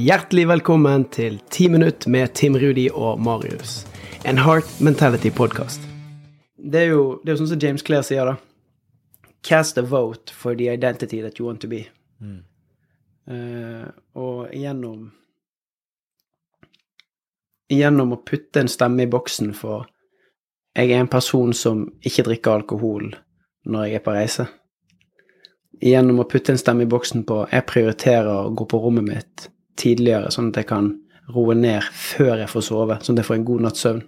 Hjertelig velkommen til 10 minutt med Tim Rudi og Marius. En Heart Mentality-podkast. Det, er jo- det er jo sånn som James Clair sier, da. Cast a vote for the identity that you want to be. Eh, og gjennom Gjennom å putte en stemme i boksen for Jeg er en person som ikke drikker alkohol når jeg er på reise. Gjennom å putte en stemme i boksen på Jeg prioriterer å gå på rommet mitt tidligere, sånn at jeg kan roe ned før jeg får sove, sånn at jeg får en god natts søvn.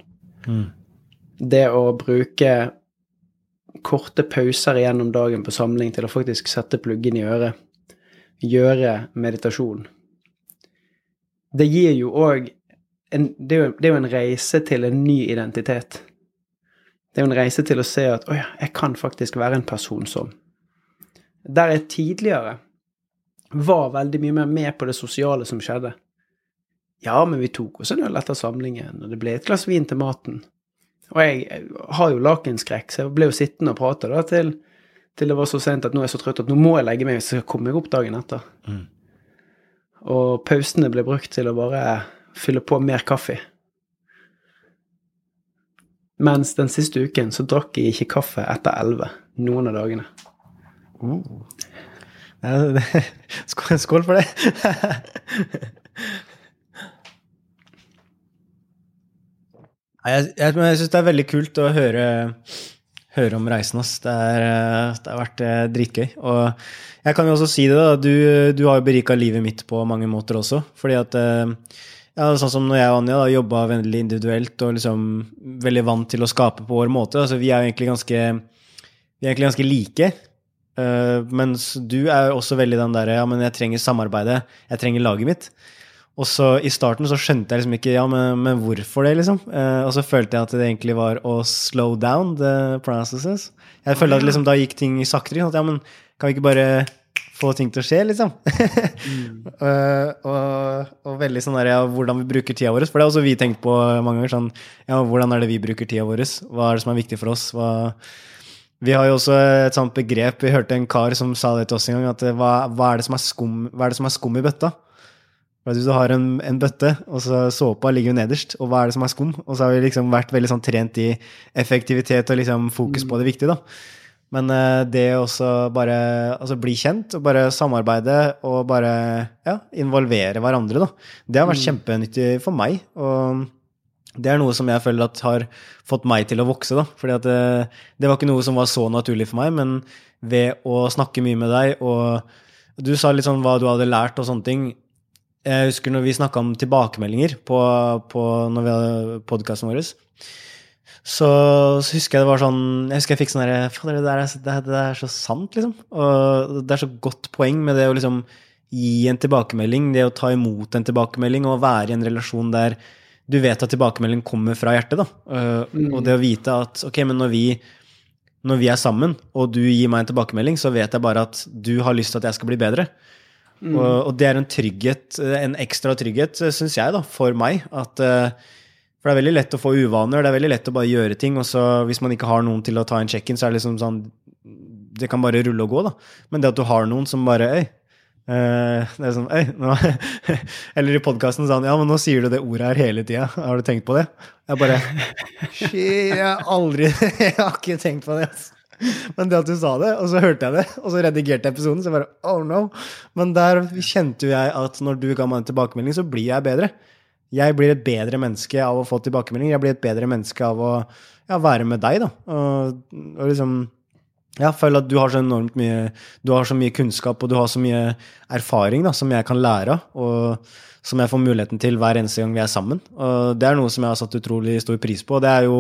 Det å bruke korte pauser gjennom dagen på samling til å faktisk sette pluggen i øret, gjøre meditasjon. Det gir jo òg en det, er jo, det er jo en reise til en ny identitet. Det er jo en reise til å se at å ja, jeg kan faktisk være en person som Der jeg tidligere var veldig mye mer med på det sosiale som skjedde. Ja, men vi tok oss en øl etter samlingen, og det ble et glass vin til maten. Og jeg, jeg har jo lakenskrekk, så jeg ble jo sittende og prate da til, til det var så sent at nå er jeg så trøtt at nå må jeg legge meg hvis jeg skal komme meg opp dagen etter. Og pausene ble brukt til å bare fylle på mer kaffe. Mens den siste uken så drakk jeg ikke kaffe etter elleve noen av dagene. Det- Skål, skål for det. Jeg, jeg, jeg syns det er veldig kult å høre, høre om reisen. hans. Det, det har vært eh, dritgøy. Og jeg kan jo også si det, da. Du, du har jo berika livet mitt på mange måter også. Fordi at eh, ja, sånn som når jeg og Anja da, jobba veldig individuelt og liksom veldig vant til å skape på vår måte. Altså, vi er jo egentlig ganske, vi er egentlig ganske like. Eh, mens du er også veldig den derre Ja, men jeg trenger samarbeidet. Jeg trenger laget mitt. Og så i starten så skjønte jeg liksom ikke Ja, men, men hvorfor det, liksom? Uh, og så følte jeg at det egentlig var å slow down the processes. Jeg følte at liksom da gikk ting saktere. At, ja, men kan vi ikke bare få ting til å skje, liksom? Eh, og, og veldig sånn der, ja, hvordan vi bruker tida vår. For det har også vi tenkt på mange ganger. sånn, ja, Hvordan er det vi bruker tida vår? Hva er det som er viktig for oss? Hva, vi har jo også et sånt begrep. Vi hørte en kar som sa det til oss en gang. at eh, Hva, hva, er, det som er skum, hva er det som er skum i bøtta? For Hvis du har en, en bøtte, og så såpa ligger jo nederst, og hva er det som er skum? Og så har vi liksom vært veldig sånn trent i effektivitet og liksom fokus på det viktige. da. Men eh, det å også bare altså bli kjent og bare samarbeide og bare ja, involvere hverandre, da. Det har vært kjempenyttig for meg. Og det er noe som jeg føler at har fått meg til å vokse. da. Fordi at det, det var ikke noe som var så naturlig for meg, men ved å snakke mye med deg og Du sa litt sånn hva du hadde lært og sånne ting. Jeg husker når vi snakka om tilbakemeldinger på, på når vi hadde podkasten vår. Så, så husker jeg det var sånn Jeg husker jeg fikk sånn herre det, der er- det, det er så sant, liksom. Og det er så godt poeng med det å liksom gi en tilbakemelding, det å ta imot en tilbakemelding og være i en relasjon der du vet at tilbakemelding kommer fra hjertet, da. Uh, Og det å vite at ok, men når vi, når vi er sammen, og du gir meg en tilbakemelding, så vet jeg bare at du har lyst til at jeg skal bli bedre. Og, og det er en trygghet, eh, en ekstra trygghet, syns jeg, da, for meg. At eh, For det er veldig lett å få uvaner, det er veldig lett å bare gjøre ting, og så hvis man ikke har noen til å ta en check-in, så er det liksom sånn Det kan bare rulle og gå, da. Men det at du har noen som bare Øy. Eh, sånn, Eller i podkasten sa han Ja, men nå sier du det ordet her hele tida. Har du tenkt på det? Jeg bare Shit, jeg har aldri Jeg har ikke tenkt på det. Altså. Men det at du sa det, og så hørte jeg det, og så redigerte jeg episoden, så jeg bare oh no. Men der kjente jo jeg at når du ga meg en tilbakemelding, så blir jeg bedre. Jeg blir et bedre menneske av å få tilbakemelding. Jeg blir et bedre menneske av å ja, være med deg, da. Og, og liksom jeg føler at du har så enormt mye Du har så mye kunnskap og du har så mye erfaring da, som jeg kan lære av, og som jeg får muligheten til hver eneste gang vi er sammen. Og det er noe som jeg har satt utrolig stor pris på. og Det er jo,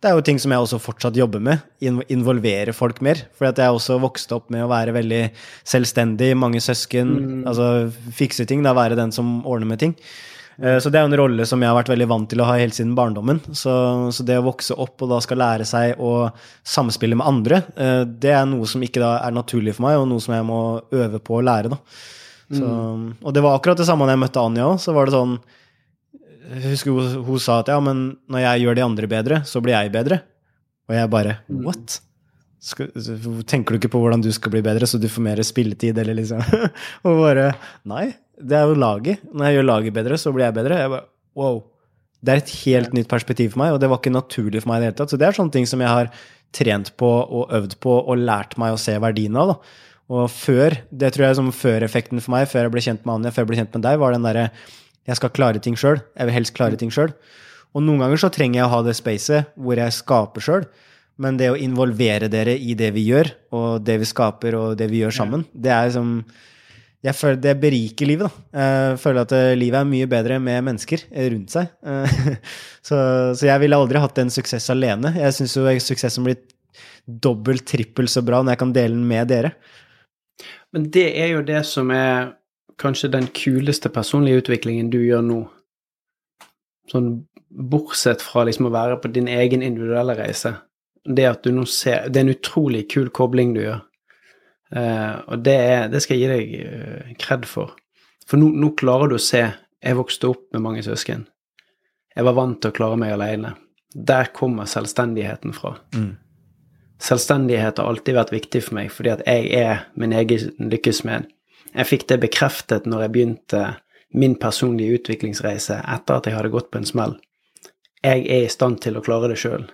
det er jo ting som jeg også fortsatt jobber med. in- Involvere folk mer. For jeg også vokst opp med å være veldig selvstendig, mange søsken. altså Fikse ting, da være den som ordner med ting. Eh, Så det er jo en rolle som jeg har vært veldig vant til å ha helt siden barndommen. Så, så det å vokse opp og da skal lære seg å samspille med andre, eh, det er noe som ikke da er naturlig for meg, og noe som jeg må øve på å lære. Så, Og det var akkurat det samme da jeg møtte Anja òg. Så var det sånn Jeg husker hun, hun sa at ja, men når jeg gjør de andre bedre, så blir jeg bedre. Og jeg bare What? Skal, tenker du ikke på hvordan du skal bli bedre, så du får mer spilletid, eller liksom? Og bare Nei. Det er jo laget. Når jeg gjør laget bedre, så blir jeg bedre. Jeg bare, wow. Det er et helt nytt perspektiv for meg, og det var ikke naturlig for meg i det hele tatt. Så det er sånne ting som jeg har trent på og øvd på og lært meg å se verdien av. da. Og før, det tror jeg som før-effekten for meg, før jeg ble kjent med Anja, før jeg ble kjent med deg, var den derre jeg skal klare ting sjøl. Jeg vil helst klare ting sjøl. Og noen ganger så trenger jeg å ha det spacet hvor jeg skaper sjøl. Men det å involvere dere i det vi gjør, og det vi skaper og det vi gjør sammen, det er som jeg føler Det beriker livet, da. Jeg føler at eh, livet er mye bedre med mennesker rundt seg. Så, så jeg ville aldri hatt en suksess alene. Jeg syns jo suksessen blir dobbelt, trippelt så bra når jeg kan dele den med dere. Men det er jo det som er kanskje den kuleste personlige utviklingen du gjør nå. Sånn bortsett fra liksom å være på din egen individuelle reise. Det at du nå ser Det er en utrolig kul kobling du gjør. Uh, og det, er, det, skal jeg gi deg uh, kred for. For nå, nå, klarer du å se Jeg vokste opp med mange søsken. Jeg var vant til å klare meg alene. Der kommer selvstendigheten fra. Mm. Selvstendighet har alltid vært viktig for meg, fordi at jeg er min egen lykkesmed. Jeg fikk det bekreftet når jeg begynte min personlige utviklingsreise etter at jeg hadde gått på en smell. Jeg er i stand til å klare det sjøl.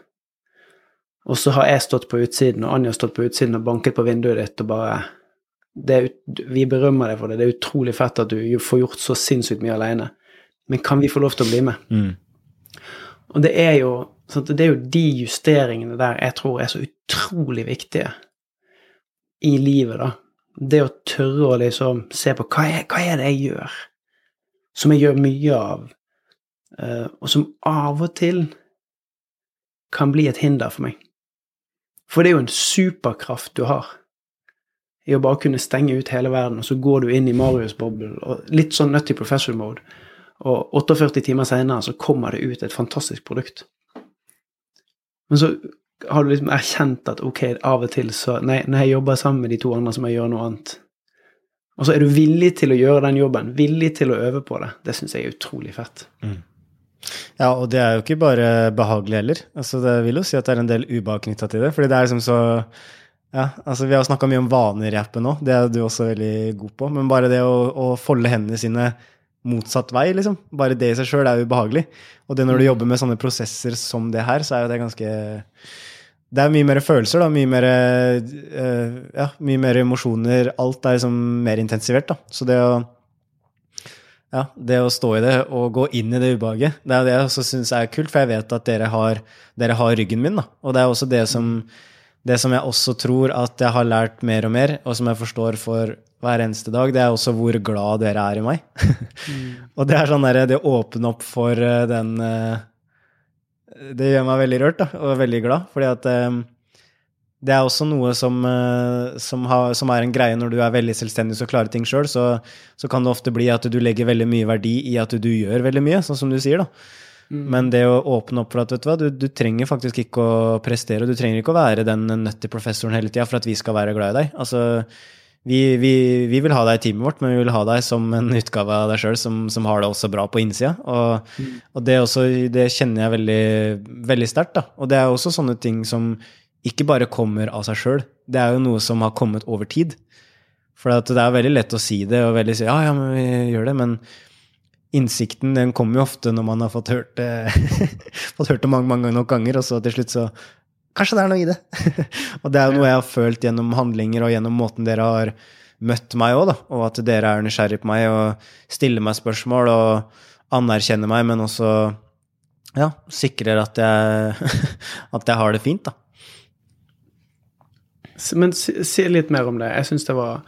Og så har jeg stått på utsiden, og Anja har stått på utsiden og banket på vinduet ditt og bare er, Vi berømmer deg for det. Det er utrolig fett at du får gjort så sinnssykt mye aleine. Men kan vi få lov til å bli med? Mm. Og det er, jo, det er jo de justeringene der jeg tror er så utrolig viktige i livet, da det å tørre å liksom se på hva er, hva er det jeg gjør, som jeg gjør mye av, uh, og som av og til kan bli et hinder for meg. For det er jo en superkraft du har i å bare kunne stenge ut hele verden, og så går du inn i Marius-boblen, og litt sånn nutty professor mode, og 48 timer seinere så kommer det ut et fantastisk produkt. Men så har du liksom erkjent at ok, av og til så Nei, når jeg jobber sammen med de to andre, så må jeg gjøre noe annet. Og så er du villig til å gjøre den jobben, villig til å øve på det. Det syns jeg er utrolig fett. Mm. Ja, og det er jo ikke bare behagelig heller. Altså, det vil jo si at det er en del ubehag knytta til det. fordi det er liksom så ja, altså Vi har snakka mye om vaner i appen nå, det er du også veldig god på. Men bare det å, å folde hendene sine motsatt vei, liksom. Bare det i seg sjøl er ubehagelig. Og det når du mm. jobber med sånne prosesser som det her, så er jo det ganske det er mye mer følelser, da. Mye mer, uh, ja, mye mer emosjoner. Alt er liksom mer intensivert, da. Så det å, ja, det å stå i det og gå inn i det ubehaget, det er det jeg også syns er kult, for jeg vet at dere har, dere har, ryggen min, da. Og det er også det som, det som jeg også tror at jeg har lært mer og mer, og som jeg forstår for hver eneste dag, det er også hvor glad dere er i meg. mm. og det er sånn derre det å åpne opp for eh, den uh, det gjør meg veldig rørt da, og veldig glad. fordi at um, det er også noe som, uh, som, har, som, er en greie når du er veldig selvstendig og klarer ting sjøl. Så, så, kan det ofte bli at du legger veldig mye verdi i at du gjør veldig mye, sånn som du sier. da. Mm. Men det å åpne opp for at vet du hva, du, du, trenger faktisk ikke å prestere, du trenger ikke å være den nutty professoren hele tida for at vi skal være glad i deg. Altså, vi, vi, vi, vil ha deg i teamet vårt, men vi vil ha deg som en utgave av deg sjøl som, som, har det også bra på innsida. Og, mm. og det, også, det, kjenner jeg veldig, veldig sterkt. Og det er også sånne ting som ikke bare kommer av seg sjøl. Det er jo noe som har kommet over tid. For det er veldig lett å si det og veldig si ja, ja, men vi gjør det. Men innsikten den kommer jo ofte når man har fått hørt fått hørt det mange, mange nok ganger, og så til slutt så Kanskje det er noe i det. og det er jo noe jeg har følt gjennom handlinger og gjennom måten dere har møtt meg òg, og at dere er nysgjerrig på meg og stiller meg spørsmål og anerkjenner meg, men også ja, sikrer at jeg, at jeg har det fint, da. Men si, litt mer om det. Jeg syns det var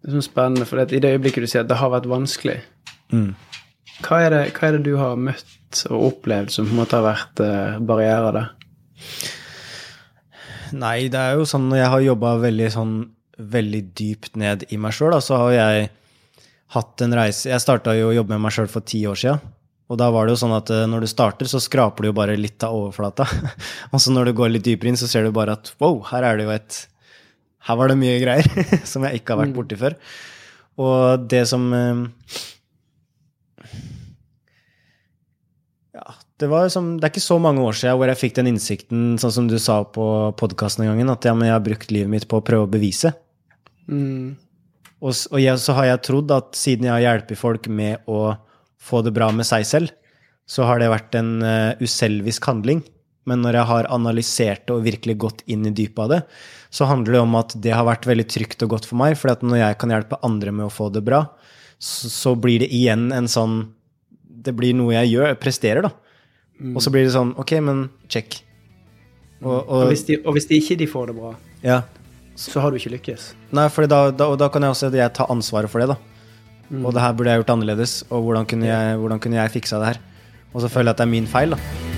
det spennende, for i det øyeblikket du sier at det har vært vanskelig, mm. hva, er det, hva, er det, du har møtt og opplevd som på en måte har vært uh, barrierer der? Nei, det er jo sånn når jeg har jobba veldig sånn veldig dypt ned i meg sjøl, så har jeg hatt en reise Jeg starta jo å jobbe med meg sjøl for ti år sia. Og da var det jo sånn at eh, når du starter, så skraper du jo bare litt av overflata. og så når du går litt dypere inn, så ser du bare at wow, her er det jo et Her var det mye greier som jeg ikke har vært mm. borti før. Og det som Ja, Det, var som, det, er ikke så mange år siden hvor jeg fikk den innsikten, sånn som du sa på podkasten en gang, at ja, jeg har brukt livet mitt på å prøve å bevise. Mm. Og, og jeg, så har jeg trodd at siden jeg har hjulpet folk med å få det bra med seg selv, så har det vært en eh, uselvisk handling. Men når jeg har analysert det og virkelig gått inn i dypet av det, så handler det om at det har vært veldig trygt og godt for meg. For når jeg kan hjelpe andre med å få det bra, så, blir det igjen en sånn Det blir noe jeg gjør, jeg presterer, da. Og så blir det sånn Ok, men check. Og, Og og hvis, de, og hvis de ikke de får det bra, ja. så har du ikke lykkes. Nei, for da, da, og da kan jeg også jeg ta ansvaret for det, da. Og det her burde jeg gjort annerledes. Og hvordan kunne jeg, hvordan kunne jeg fiksa det her? Og så føler jeg at det er min feil, da.